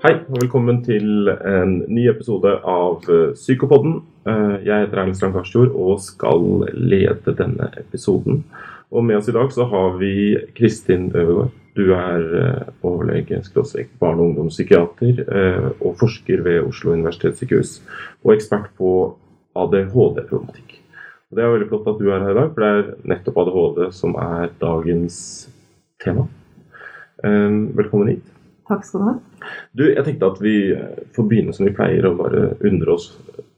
Hei, og velkommen til en ny episode av eh, Psykopodden. Eh, Jeg heter Erlend Strand Karsfjord og skal lede denne episoden. Og med oss i dag så har vi Kristin Øvergaard. Du er eh, overlege, skråstrek barne- og ungdomspsykiater og forsker ved Oslo universitetssykehus. Og ekspert på ADHD-problematikk. Og Det er veldig flott at du er her i dag, for det er nettopp ADHD som er dagens tema. Velkommen hit. Takk skal du ha. Du, jeg tenkte at vi eh, får begynne som vi pleier, og bare undre oss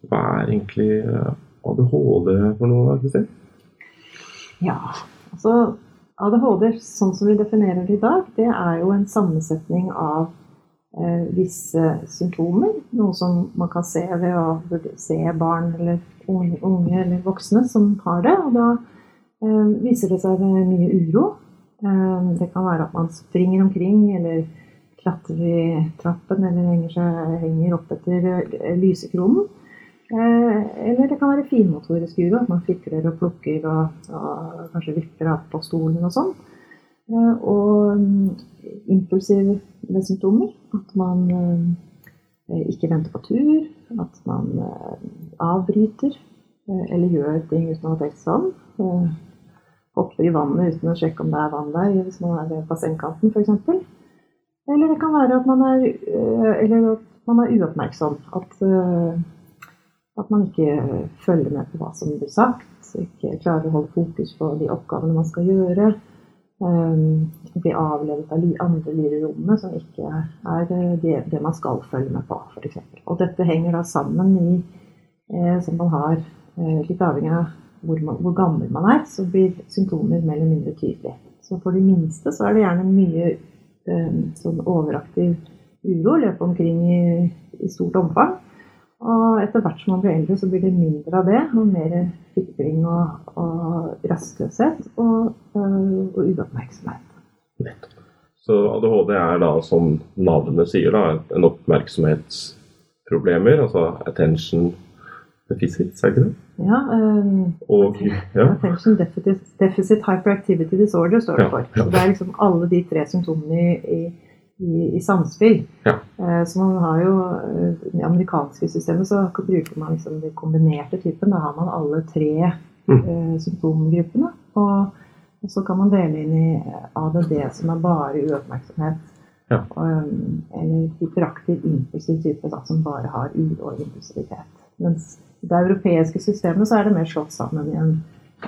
hva er egentlig eh, ADHD for noe, Kristin? Ja, altså ADHD, sånn som vi definerer det i dag, det er jo en sammensetning av eh, visse symptomer. Noe som man kan se ved å se barn eller unge, unge eller voksne som har det. Og da eh, viser det seg mye uro. Eh, det kan være at man springer omkring eller klatrer i trappen eller henger, seg, henger opp etter eh, lysekronen. Eh, eller det kan være finmotorisk uro, at man fikler og plukker og, og kanskje vipper av på stolen og sånn. Eh, og impulsive symptomer. At man ikke venter på tur. At man avbryter eller gjør ting uten å ha tenkt seg om. Hopper i vannet uten å sjekke om det er vann der, hvis man er ved bassengkanten f.eks. Eller det kan være at man er, øh, eller at man er uoppmerksom. At, øh, at man ikke følger med på hva som blir sagt. Ikke klarer å holde fokus på de oppgavene man skal gjøre. Blir avledet av andre lyr i rommet som ikke er det, det man skal følge med på, f.eks. Og dette henger da sammen i eh, som man har eh, litt avhengig av hvor, man, hvor gammel man er, så blir symptomer mer eller mindre tydelige. Så for de minste så er det gjerne mye eh, sånn overaktiv uro, løpe omkring i, i stort omfang. Og etter hvert som man blir eldre, så blir det mindre av det, og mer fikling og, og rastløshet og, øh, og uoppmerksomhet. Nettopp. Så ADHD er da, som navnet sier, da, en oppmerksomhetsproblemer, altså attention deficit, er det ikke det? Ja, Um, Og ja, Attention deficit, deficit hyperactivity disorder står det Ja, for. Så det er liksom alle de tre symptomene i, i, i, samspill. Ja. Uh, så man har jo eh, I det amerikanske systemet så bruker man liksom den kombinerte typen. Da har man alle tre Mm. eh, symptomgruppene. Og, og så kan man dele inn i ADD, som er bare uoppmerksomhet. Ja. Eh, eller hyperaktiv impulsiv type, da, som bare har uro og impulsivitet. Mens det europeiske systemet så er det mer slått sammen i en,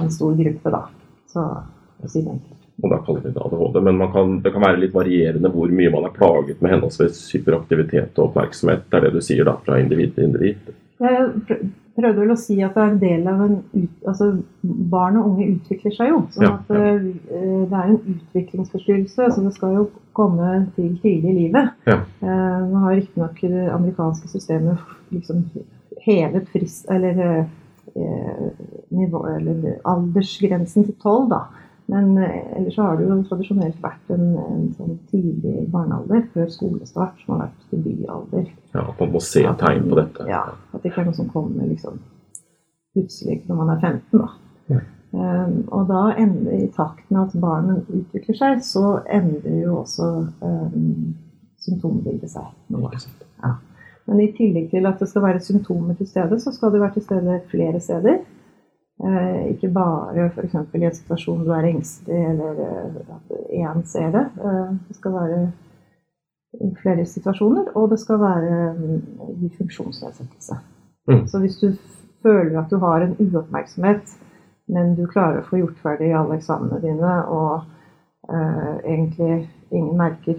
en stor gruppe, da. Så å si det enkelt. og da kaller vi det ADHD. Men man kan, det kan være litt varierende hvor mye man er plaget med henholdsvis hyperaktivitet og oppmerksomhet. Det er det du sier da, fra individ til individ. Jeg prøvde vel å si at det er en del av en ut, altså Barn og unge utvikler seg jo. sånn Ja, at eh, det er en utviklingsforstyrrelse, så det skal jo komme til tidlig i livet. Ja. Eh, Nå har riktignok det amerikanske systemet liksom hevet frist, eller, eh, nivå, eller aldersgrensen til tolv, da. Men eh, ellers så har det jo tradisjonelt vært en, en sånn tidlig barnealder før skolestart som har vært debutalder. Ja, At man må se tegn på dette. Ja, at det ikke er noe som kommer liksom plutselig når man er 15. da. Ja. Um, og da ender, i takt med at barnet utvikler seg, så endrer jo også um, symptombildet seg noe. Sant? Men i tillegg til at det skal være symptomer til stede, så skal det være til stede flere steder. Eh, ikke bare f.eks. i en situasjon du er engstelig, eller eh, at én ser det. Eh, det skal være i flere situasjoner, og det skal være mm, i funksjonsnedsettelse. Mm. Så hvis du føler at du har en uoppmerksomhet, men du klarer å få gjort ferdig alle eksamene dine, og eh, egentlig ingen merker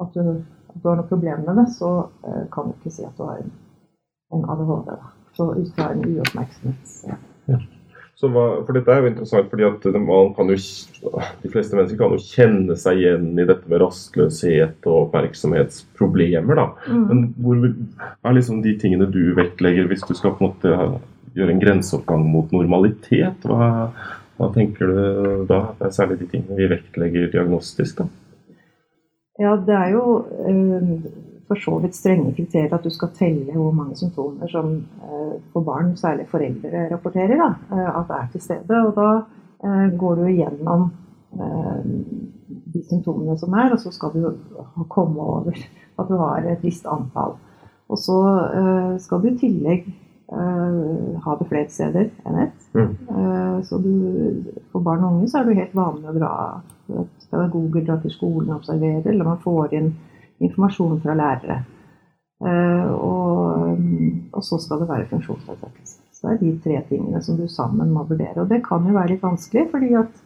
at du, du har noe problem med det, så eh, kan du ikke si at du har en, en ADHD. Da. Så ut fra en uoppmerksomhet. Så hva, for dette er jo interessant, fordi at man kan jo, de fleste mennesker kan jo kjenne seg igjen i dette med rastløshet og oppmerksomhetsproblemer. da. Mm. Men hvor er liksom de tingene du vektlegger hvis du skal på en måte gjøre en grenseoppgang mot normalitet? Hva, hva tenker du da? Det er særlig de tingene vi vektlegger diagnostisk. da. Ja, det er jo eh, for så vidt strenge kriterier at du skal telle hvor mange symptomer som eh, for barn, særlig foreldre, rapporterer da, eh, at er til stede. Og da eh, går du igjennom eh, de symptomene som er, og så skal du komme over at du har et visst antall. Og så skal du i tillegg ha det flere steder enn ett. Mm. Så du, for barn og unge så er det helt vanlig å dra pedagoger drar til skolen og observerer, eller man får inn informasjon fra lærere. Og, og, så skal det være funksjonsnedsettelse. Så det er de tre tingene som du sammen må vurdere. Og det kan jo være litt vanskelig, fordi at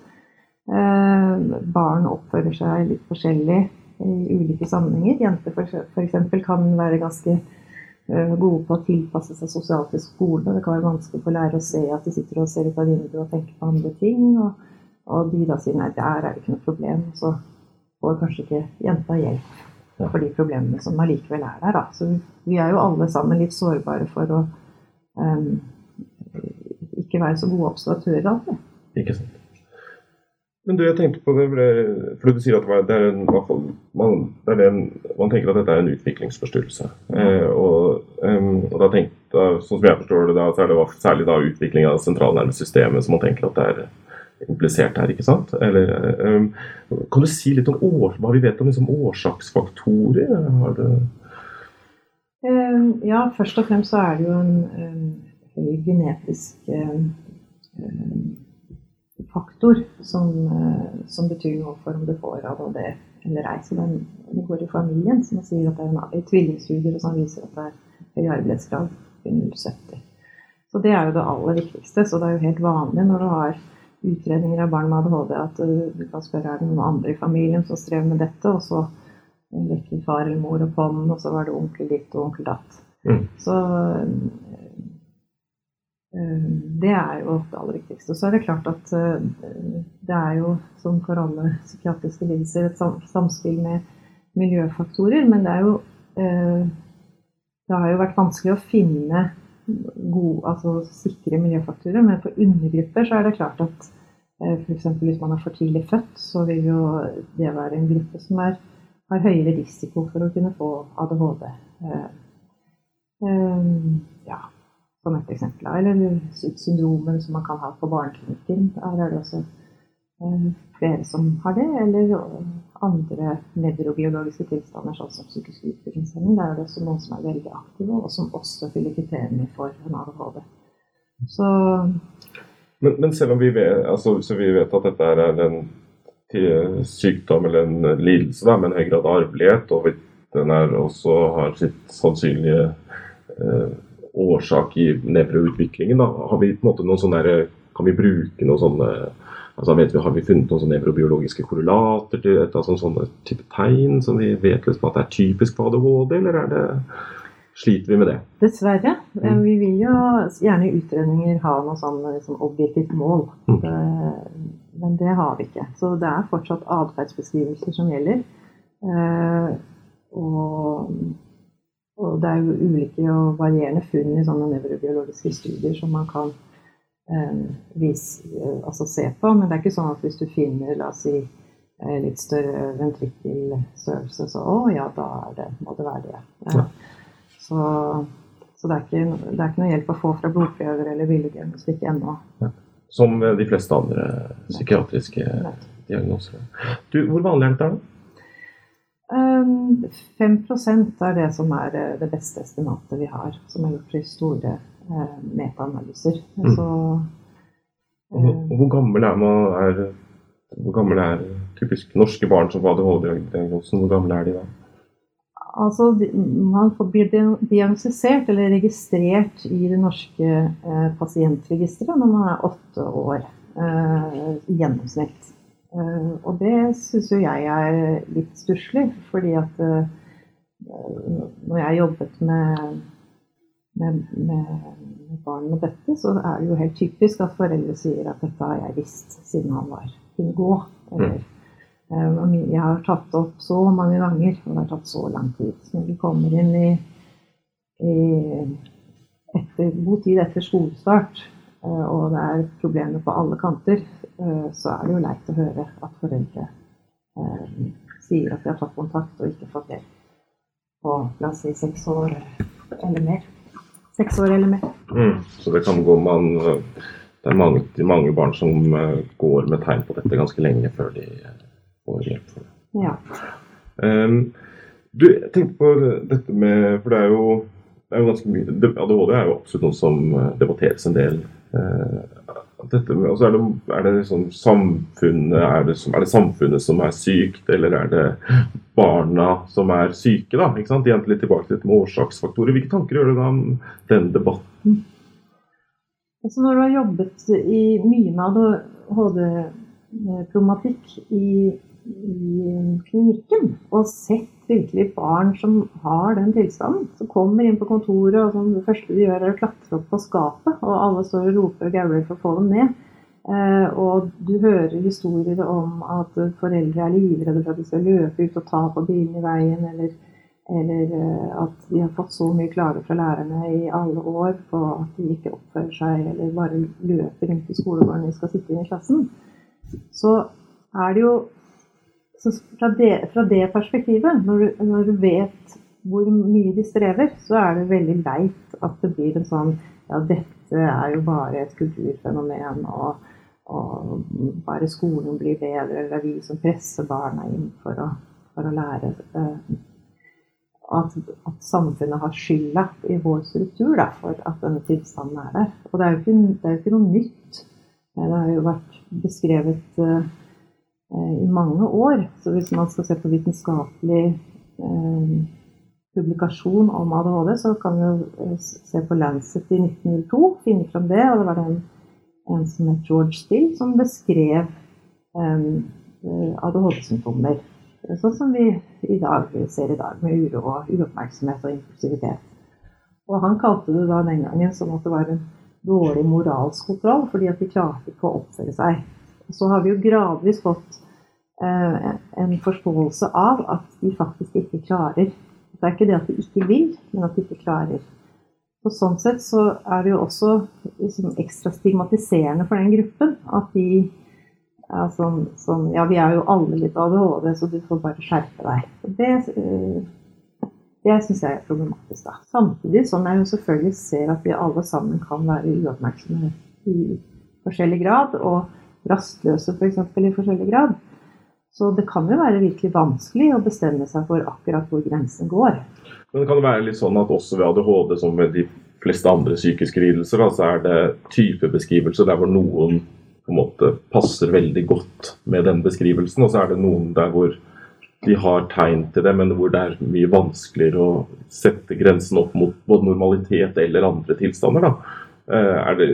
barn oppfører seg litt forskjellig i ulike sammenhenger. Jenter f.eks. kan være ganske eh, gode på å tilpasse seg sosialt til skolen. Det kan være vanskelig for lærere å se at de sitter og ser ut av vinduet og tenker på andre ting. Og, og de da sier nei, der er det ikke noe problem. Så får kanskje ikke jenta hjelp for de problemene som allikevel er der. Da. Så vi er jo alle sammen litt sårbare for å um, ikke være så gode observatører alltid. Ikke sant. Men du, jeg tenkte på det, for du sier at det er en, man, det er en, man tenker at dette er en utviklingsforstyrrelse. Eh, og, um, og, da tenkte, sånn som jeg forstår det, da, så er det særlig da utvikling av sentralnervesystemet som man tenker at det er implisert her. ikke sant? Eller, um, kan du si litt om år, hva vi vet om liksom, årsaksfaktorer? Det um, ja, først og fremst så er det jo en, en genetisk um, faktor som, eh, som, betyr noe for om du får ADHD eller ei. Så den, det går i familien, som sier at det er en tvillingstudier som viser at det er høy arbeidsgrad under 70. Så det er jo det aller viktigste. Så det er jo helt vanlig når du har utredninger av barn med ADHD at du kan spørre er det noen andre i familien som strev med dette, og så vekker far eller mor opp hånden, og så var det onkel ditt og onkel datt. Mm. Så Eh, det er jo det aller viktigste. Så er det klart at det er jo, som for alle psykiatriske lidelser, et samspill med miljøfaktorer. Men det er jo Det har jo vært vanskelig å finne gode, altså sikre miljøfaktorer. Men for undergrupper så er det klart at f.eks. hvis man er for tidlig født, så vil jo det være en gruppe som er, har høyere risiko for å kunne få ADHD. Ja, som et eksempel. Eller syndromer som man kan ha på barneklinikken. Der er det også eh, flere som har det. Eller andre nevrobiologiske tilstander, sånn som psykisk utviklingshemming. Der er det også noen som er veldig aktive, og som også fyller kriteriene for en ADHD. Så men, men, selv om vi vet, altså, vi vet at dette er en sykdom eller en lidelse da, med en høy grad av arvelighet, og den også har sitt sannsynlige eh, årsak i nevroutviklingen. Har vi på en måte noen sånne, Kan vi bruke noen sånne altså vet vi, Har vi funnet noen sånne nevrobiologiske korrelater til et altså, sånne type tegn som vi vet liksom at det er typisk for ADHD, eller er det, sliter vi med det? Dessverre. Mm. Vi vil jo gjerne i utredninger ha noe sånn liksom, objektivt mål. Mm. Men det har vi ikke. Så det er fortsatt atferdsbeskrivelser som gjelder. Eh, og og det er jo ulike og varierende funn i sånne nevrobiologiske studier som man kan eh, eh, altså se på. Men det er ikke sånn at hvis du finner la oss si, eh, litt større ventrikkelstørrelse, så å ja, da det, må det være det. Ja. Så, så det, er ikke, det, er ikke, noe hjelp å få fra blodprøver eller billeddiagnostikk ennå. Som de fleste andre psykiatriske diagnoser. Du, hvor vanlig er dette? da? 5 ehm, er det som er eh, det beste estimatet vi har, som er gjort i store eh, metaanalyser. Mm. Så, og hvor gammel er man er, Hvor gammel er typisk norske barn som får ADHD-diagnosen? Hvor gamle er de da? Altså, Man blir diagnostisert eller registrert i det norske eh, pasientregisteret når man er åtte år eh, i gjennomsnitt. Eh, og det syns jo jeg er litt stusslig, fordi at eh, når jeg jobbet med, med, med barn med dette, så er det jo helt typisk at foreldre sier at dette har jeg visst siden han var kunne gå. Eller, eh, jeg har tatt opp så mange ganger, og det har tatt så lang tid. Så når vi kommer inn i, i etter, god tid etter skolestart, og det er problemer på alle kanter, Eh, så er det jo leit å høre at foreldre eh, sier at de har tatt kontakt og ikke fått hjelp på la oss si seks år eller mer. Seks år eller mer. Mm, så det kan gå man Det er mange, mange, barn som eh, går med tegn på dette ganske lenge før de får hjelp. Ja. Um, du, jeg tenkte på dette med For det er jo, det er jo ganske mye ADHD er jo absolutt noe som eh, debatteres en del. Uh, dette med, altså er, det, er, det liksom samfunnet, er, det, er det samfunnet som er sykt, eller er det barna som er syke? da, ikke sant? Igjen litt tilbake til dette med årsaksfaktorer. Hvilke tanker gjør du da om den debatten? Altså når du har jobbet i mye med ADHD-problematikk i i klinikken og sett virkelig barn som har den tilstanden. Som kommer inn på kontoret, og som det første de gjør, er å klatre opp på skapet. Og alle står og roper og gauler for å få dem ned. Eh, og du hører historier om at foreldre er livredde for at de skal løpe ut og ta på bilen i veien, eller, eller eh, at de har fått så mye klager fra lærerne i alle år på at de ikke oppfører seg, eller bare løper rundt i skolegården de skal sitte inn i klassen. Så er det jo så fra det, fra det perspektivet, når du, når du, vet hvor mye de strever, så er det veldig leit at det blir en sånn Ja, dette er jo bare et kulturfenomen, og, og bare skolen blir bedre, eller det er vi som presser barna inn for å, for å lære uh, at, at, samfunnet har skylda i vår struktur da, for at denne tilstanden er der. Og det er jo ikke, det er jo ikke noe nytt. Det har jo vært beskrevet Eh, i mange år. Så hvis man skal se på vitenskapelig eh, publikasjon om ADHD, så kan vi jo eh, se på Lancet i 1902, finne fram det. Og det var en, en som het George Still, som beskrev eh, ADHD-symptomer. Sånn som vi i dag ser i dag, med uro uoppmerksomhet og impulsivitet. Og han kalte det da den gangen som at det var en dårlig moralsk kontroll, fordi at de klarte ikke å oppføre seg så har vi jo gradvis fått eh, en forståelse av at de faktisk ikke klarer. Det er ikke det at de ikke vil, men at de ikke klarer. Og sånn sett så er det jo også liksom ekstra stigmatiserende for den gruppen at de ja, sånn, sånn, ja, vi er jo alle litt ADHD, så du får bare skjerpe deg. Det, eh, det syns jeg er problematisk. da. Samtidig som jeg jo selvfølgelig ser at vi alle sammen kan være uoppmerksomme i forskjellig grad. og rastløse. For i forskjellig grad. Så det kan jo være virkelig vanskelig å bestemme seg for akkurat hvor grensen går. Men det kan være litt sånn at også ved ADHD, som ved de fleste andre psykiske lidelser, så er det typebeskrivelse der hvor noen på en måte passer veldig godt med den beskrivelsen, og så er det noen der hvor de har tegn til det, men hvor det er mye vanskeligere å sette grensen opp mot både normalitet eller andre tilstander. da. Eh, det,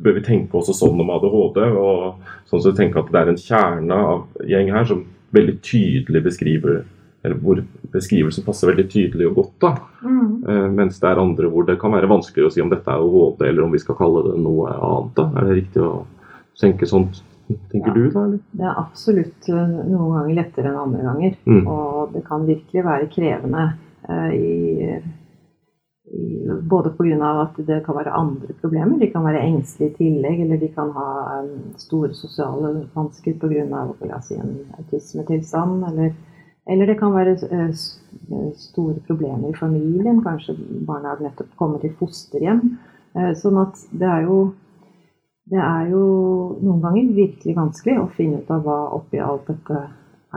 bør vi tenke også sånn om ADHD. og sånn så tenke at Det er en kjerne av gjeng her som veldig tydelig beskriver eller hvor beskrivelsen passer veldig tydelig og godt. da. Mm. Eh, mens det er andre hvor det kan være vanskeligere å si om dette er ADHD, eller om vi skal kalle det noe annet. da. Er det riktig å tenke sånn? Tenker ja, du da? Eller? Det er absolutt eh, noen ganger lettere enn andre ganger. Mm. Og det kan virkelig være krevende uh, i både pga. at det kan være andre problemer. De kan være engstelige i tillegg, eller de kan ha store sosiale vansker pga. Si, en autismetilstand. Eller, eller, det kan være eh, eh, store problemer i familien. Kanskje barna har nettopp kommet i fosterhjem. Eh, sånn at det er jo det er jo noen ganger virkelig vanskelig å finne ut av hva oppi alt dette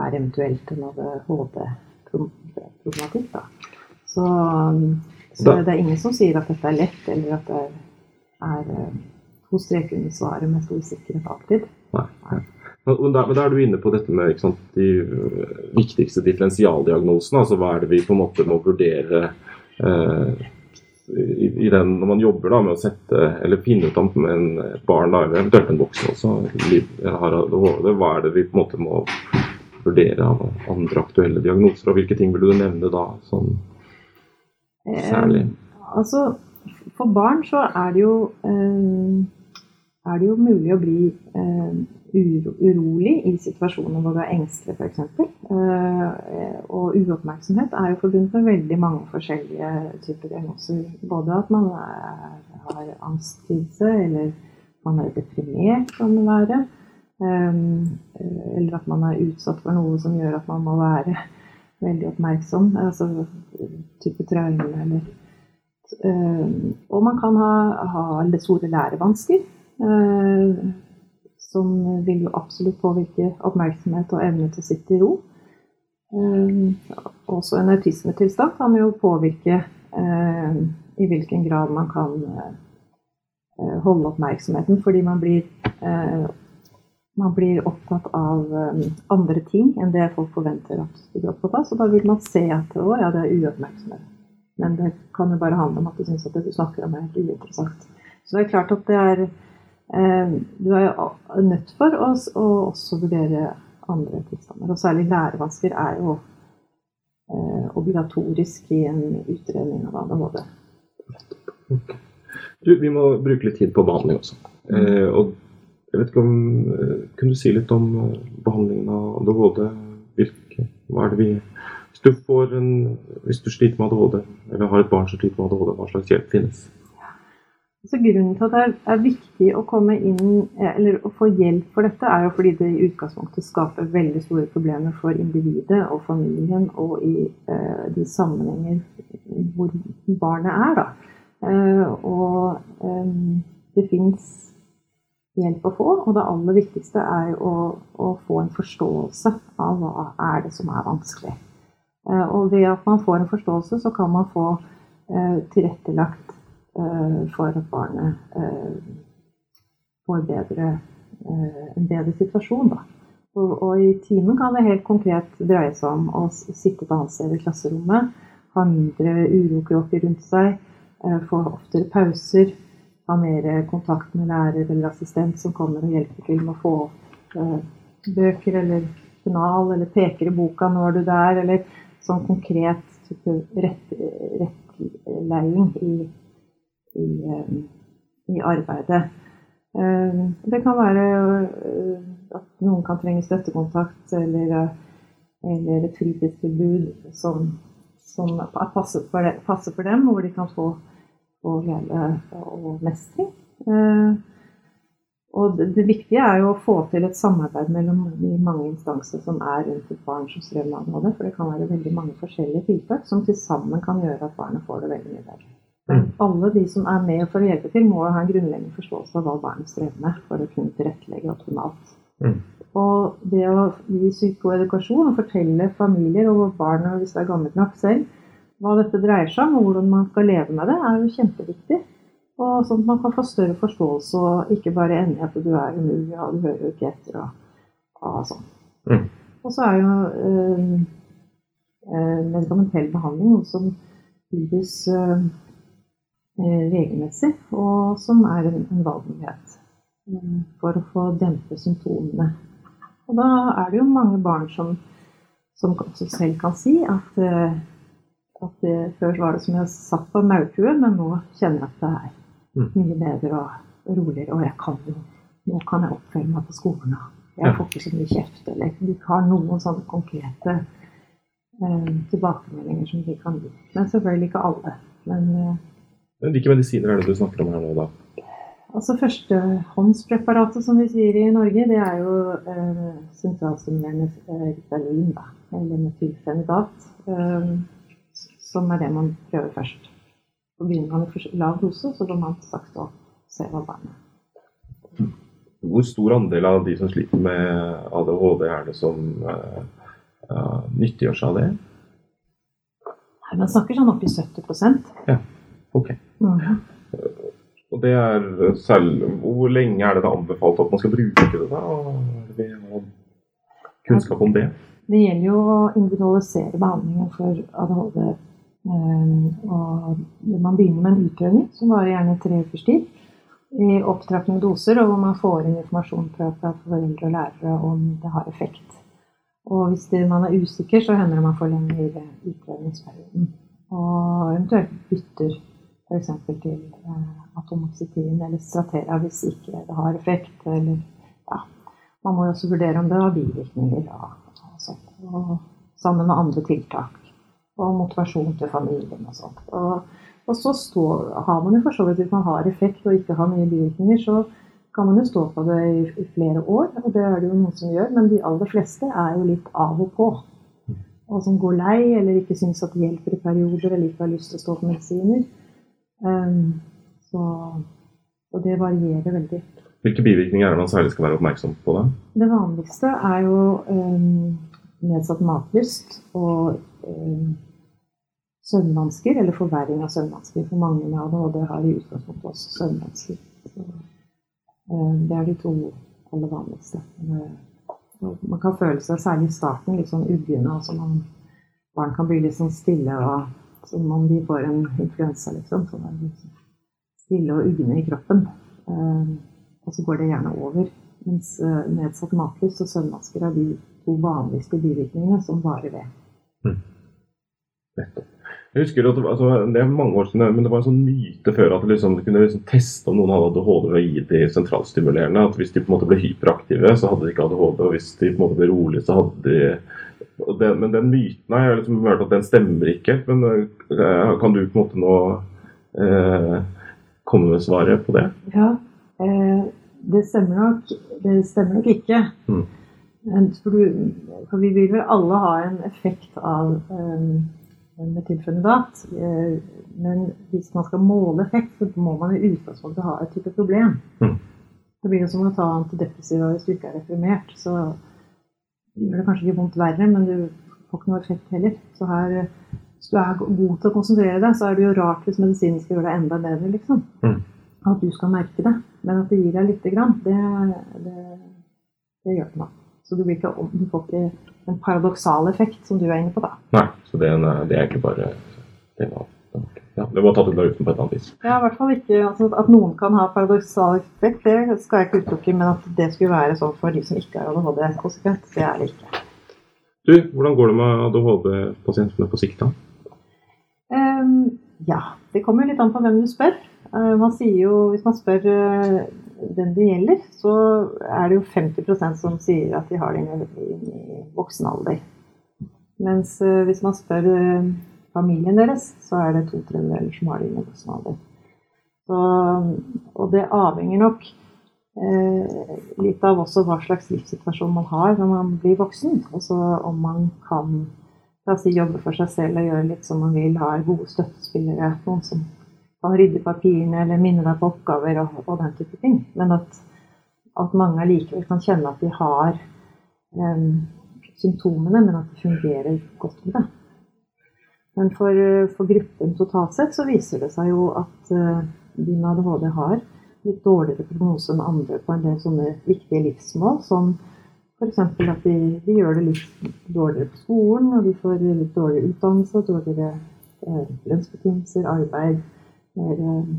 er eventuelt en ADHD-problematikk. Så så da. det er ingen som sier at dette er lett, eller at det er, eh, to streker under svaret med stor sikkerhet alltid. Nei. Nei. Men da, men da, er du inne på dette med sant, de eh, viktigste differensialdiagnosene. altså Hva er det vi på en måte må vurdere eh, i, i, den, når man jobber da, med å sette, eller finne ut om en, et barn, da, eller eventuelt en voksen også, har ADHD, hva er det vi på en måte må vurdere av andre aktuelle diagnoser? Og hvilke ting vil du nevne da? sånn Særlig? Eh, altså, for barn så er det jo eh, er det jo mulig å bli eh, uro, urolig i situasjoner hvor du er engstelig, f.eks. Og uoppmerksomhet er jo forbundet med veldig mange forskjellige typer diagnoser. Både at man er, har angstkrise, eller man er deprimert, kan det være. Eller at man er utsatt for noe som gjør at man må være veldig oppmerksom. Altså type traume eller uh, Og man kan ha, ha store lærevansker. Uh, som vil jo absolutt påvirke oppmerksomhet og evne til å sitte i ro. også en autismetilstand kan jo påvirke i hvilken grad man kan holde oppmerksomheten, fordi man blir man blir opptatt av andre ting enn det folk forventer at du blir opptatt av. Så da vil man se at å ja, det er uoppmerksomhet. Men det kan jo bare handle om at du syns at det du snakker om er helt uinteressant. Så det er klart at det er eh, Du er jo nødt for å, å også vurdere andre tilstander. Og særlig lærevansker er jo eh, obligatorisk i en utredning av ADHD. Du, vi må bruke litt tid på behandling også. Eh, og ikke om eh, Kunne du si litt om eh, behandlingen av ADHD? Hvilke, hva er det vi hvis du, en, hvis du sliter med ADHD, eller har et barn som sliter med ADHD, hva slags hjelp finnes? Så grunnen til at det er viktig å komme inn, eller å få hjelp for dette, er jo fordi det i utgangspunktet skaper veldig store problemer for individet og familien og i eh, de sammenhenger hvor barnet er. Da. Eh, og eh, det fins hjelp å få, og det aller viktigste er å, å få en forståelse av hva er det som er vanskelig. Eh, og ved at man får en forståelse, så kan man få eh, tilrettelagt eh, for at barnet får bedre, en bedre situasjon. Da. Og, og, i timen kan det helt konkret dreie seg om å sitte et annet sted i klasserommet, ha mindre urokråker rundt seg, få oftere pauser, ha mer kontakt med lærer eller assistent som kommer og hjelper til med å få opp bøker eller journal, eller peker i boka 'nå er du der', eller sånn konkret type rett, rettleiing i, i, eh, i, arbeidet. Eh, det kan være eh, at noen kan trenge støttekontakt eller, eller et fritidstilbud som, som passer, for dem, passer, for dem, hvor de kan få, få glede og mestring. Og det, det, viktige er jo å få til et samarbeid mellom de mange instanser som er rundt et barn som strever med ADHD. For det kan være veldig mange forskjellige tiltak som til sammen kan gjøre at barnet får det veldig mye bedre. Men mm. alle de som er med for å hjelpe til, må ha en grunnleggende forståelse av hva barnet strever med, for å kunne tilrettelegge optimalt. Mm. Og det å gi psykoedukasjon og fortelle familier og barn, hvis det er gammelt nok selv, hva dette dreier seg om, og hvordan man skal leve med det, er jo kjempeviktig. Og sånn at man kan få større forståelse og ikke bare ende i at du er umulig og du hører jo ikke etter og, og sånn. Mm. Og så er jo øh, medikamentell behandling noe som tilbys øh, regelmessig, og som er en, en valgmulighet for å få dempe symptomene. Og da er det jo mange barn som, som selv kan si at, at det, før var det som jeg satt på maurtue, men nå kjenner jeg at det er Mm. Mye bedre og roligere. Og jeg kan jo Nå kan jeg oppføre meg på skolen. Jeg får ikke så mye kjeft. Eller de har noen sånne konkrete eh, tilbakemeldinger som de kan gi. Men selvfølgelig ikke alle. Men, eh, Hvilke medisiner er det du snakker om her nå, da? Altså Førstehåndspreparatet som vi sier i Norge, det er jo eh, sentralstimulerende eh, Ritalin, da, eller metylfenidat, eh, som er det man prøver først. Så begynner man i lav dose, så går man sakte opp og ser hva barnet Hvor stor andel av de som sliter med ADHD, er det som uh, uh, nyttiggjør seg av det? Nei, Man snakker sånn oppi 70 Ja, ok. Mm. Og det er selv, Hvor lenge er det da anbefalt at man skal bruke det? da? Er det kunnskap om det? Det gjelder jo å individualisere behandlingen for ADHD og man begynner med en utprøvning som varer gjerne tre ukers tid. I opptrappende doser, og hvor man får inn informasjon fra foreldre og lærere om det har effekt. Og hvis det, man er usikker, så hender det man lengre utprøvningsperioden. Og eventuelt bytter f.eks. til eh, atomoxetin eller Stratera hvis ikke det har effekt. Eller, ja. Man må jo også vurdere om det har bivirkninger. Da, og, og sammen med andre tiltak og motivasjon til familien og sånt. Og, og så stå, har man jo for så vidt, hvis man har effekt og ikke har mye bivirkninger, så kan man jo stå på det i, i, flere år, og det er det jo noen som gjør. Men de aller fleste er jo litt av og på. Og som går lei, eller ikke syns at det hjelper i perioder, eller ikke har lyst til å stå på medisiner. Um, så, og det varierer veldig. Hvilke bivirkninger er det man særlig skal være oppmerksom på? da? Det vanligste er jo um, nedsatt matlyst og eh, søvnvansker, eller forverring av søvnvansker. For mange med ADHD har i utgangspunktet også søvnvansker. Så, eh, det er de to aller vanligste. Man kan føle seg særlig i starten litt sånn uggende. Altså man, barn kan bli litt sånn stille og som om de får en influensa, liksom. Så det er sånn stille og ugne i kroppen. Eh, og så går det gjerne over. Mens eh, nedsatt matlyst og søvnvansker er de to vanligste bivirkningene som varer ved. Mm. Jeg husker at altså, Det er mange år siden, men det var en sånn myte før at liksom, du kunne liksom teste om noen hadde ADHD ved å gi de sentralstimulerende. At hvis de på en måte ble hyperaktive, så hadde de ikke ADHD. Og hvis de på en måte ble rolige, så hadde de det, Men den myten har jeg liksom hørt at den stemmer ikke. Men uh, kan du på en måte nå uh, komme med svaret på det? Ja, uh, det stemmer nok. Det stemmer nok ikke. Mm. For, du, for, vi vil vel alle ha en effekt av um, metylfenidat. Eh, men hvis man skal måle effekt, så må man i utgangspunktet ha et type problem. Mm. Det blir jo som å ta antidepressiva hvis du ikke er reformert. Så gjør det kanskje ikke vondt verre, men du får ikke noe effekt heller. Så her, hvis du er god til å konsentrere deg, så er det jo rart hvis medisinen skal gjøre deg enda bedre, liksom. Mm. At du skal merke det. Men at det gir deg lite grann, det, det, det gjør det nok. Så du, ikke, du, får ikke en paradoksal effekt, som du er inne på, da. Nei, så det, er, det er egentlig bare det var, ja, det var tatt ut av luften på et annet vis. Ja, i hvert fall ikke altså, At noen kan ha paradoksal effekt, det skal jeg ikke utelukke. Men at det skulle være sånn for de som ikke har ADHD konsekvent, det er det ikke. Du, hvordan går det med ADHD-pasientene på sikt, da? Um, ja, det kommer litt an på hvem du spør. Uh, man sier jo, Hvis man spør den det gjelder, så er det jo 50% som sier at de har det i, voksen alder. Mens uh, hvis man spør familien deres, så er det to tredjedeler som har det i voksen alder. Så, og det avhenger nok eh, litt av også hva slags livssituasjon man har når man blir voksen. Altså om man kan si, jobbe for seg selv og gjøre litt som man vil, ha gode støttespillere. Noen som kan rydde papirene eller minne deg på oppgaver og, og den type ting. Men at, at mange allikevel kan kjenne at de har um, symptomene, men at de fungerer godt med det. Men for, for, gruppen totalt sett så viser det seg jo at uh, de med ADHD har litt dårligere prognose enn andre på en del sånne viktige livsmål, som f.eks. at de, de, gjør det litt dårligere på skolen, og de får litt dårligere utdannelse, dårligere eh, lønnsbetingelser, arbeid, mer eh,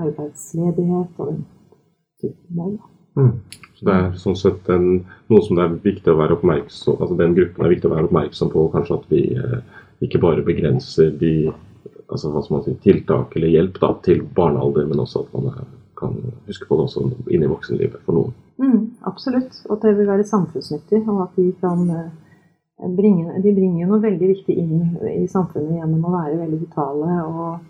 arbeidsledighet og den typen mål. Mm. Så det er sånn sett en, noe som det er viktig å være oppmerksom altså Den gruppen er viktig å være oppmerksom på. Kanskje at vi eh, ikke bare begrenser de altså hva skal man si, tiltak eller hjelp da, til barnealder, men også at man kan huske på det også inn i voksenlivet for noen. Mm, absolutt. Og at det vil være samfunnsnyttig. Og at de kan eh, bringe, de bringer noe veldig viktig inn i samfunnet gjennom å være veldig vitale og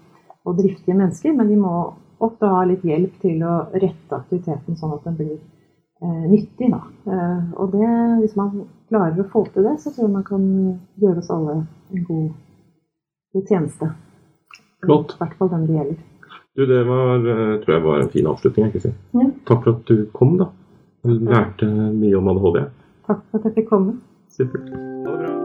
og driftige mennesker, men de må ofte ha litt hjelp til å rette aktiviteten sånn at den blir eh, nyttig. Eh, og det, hvis man klarer å få til det, så tror jeg man kan gjøre oss alle en god, god tjeneste. Flott. I hvert fall dem det gjelder. Du, det var, eh, tror jeg var en fin avslutning. ikke sant? Ja. Takk for at du kom, da. Du lærte mye om ADHD. Takk for at jeg fikk komme. Supert. Ha det bra.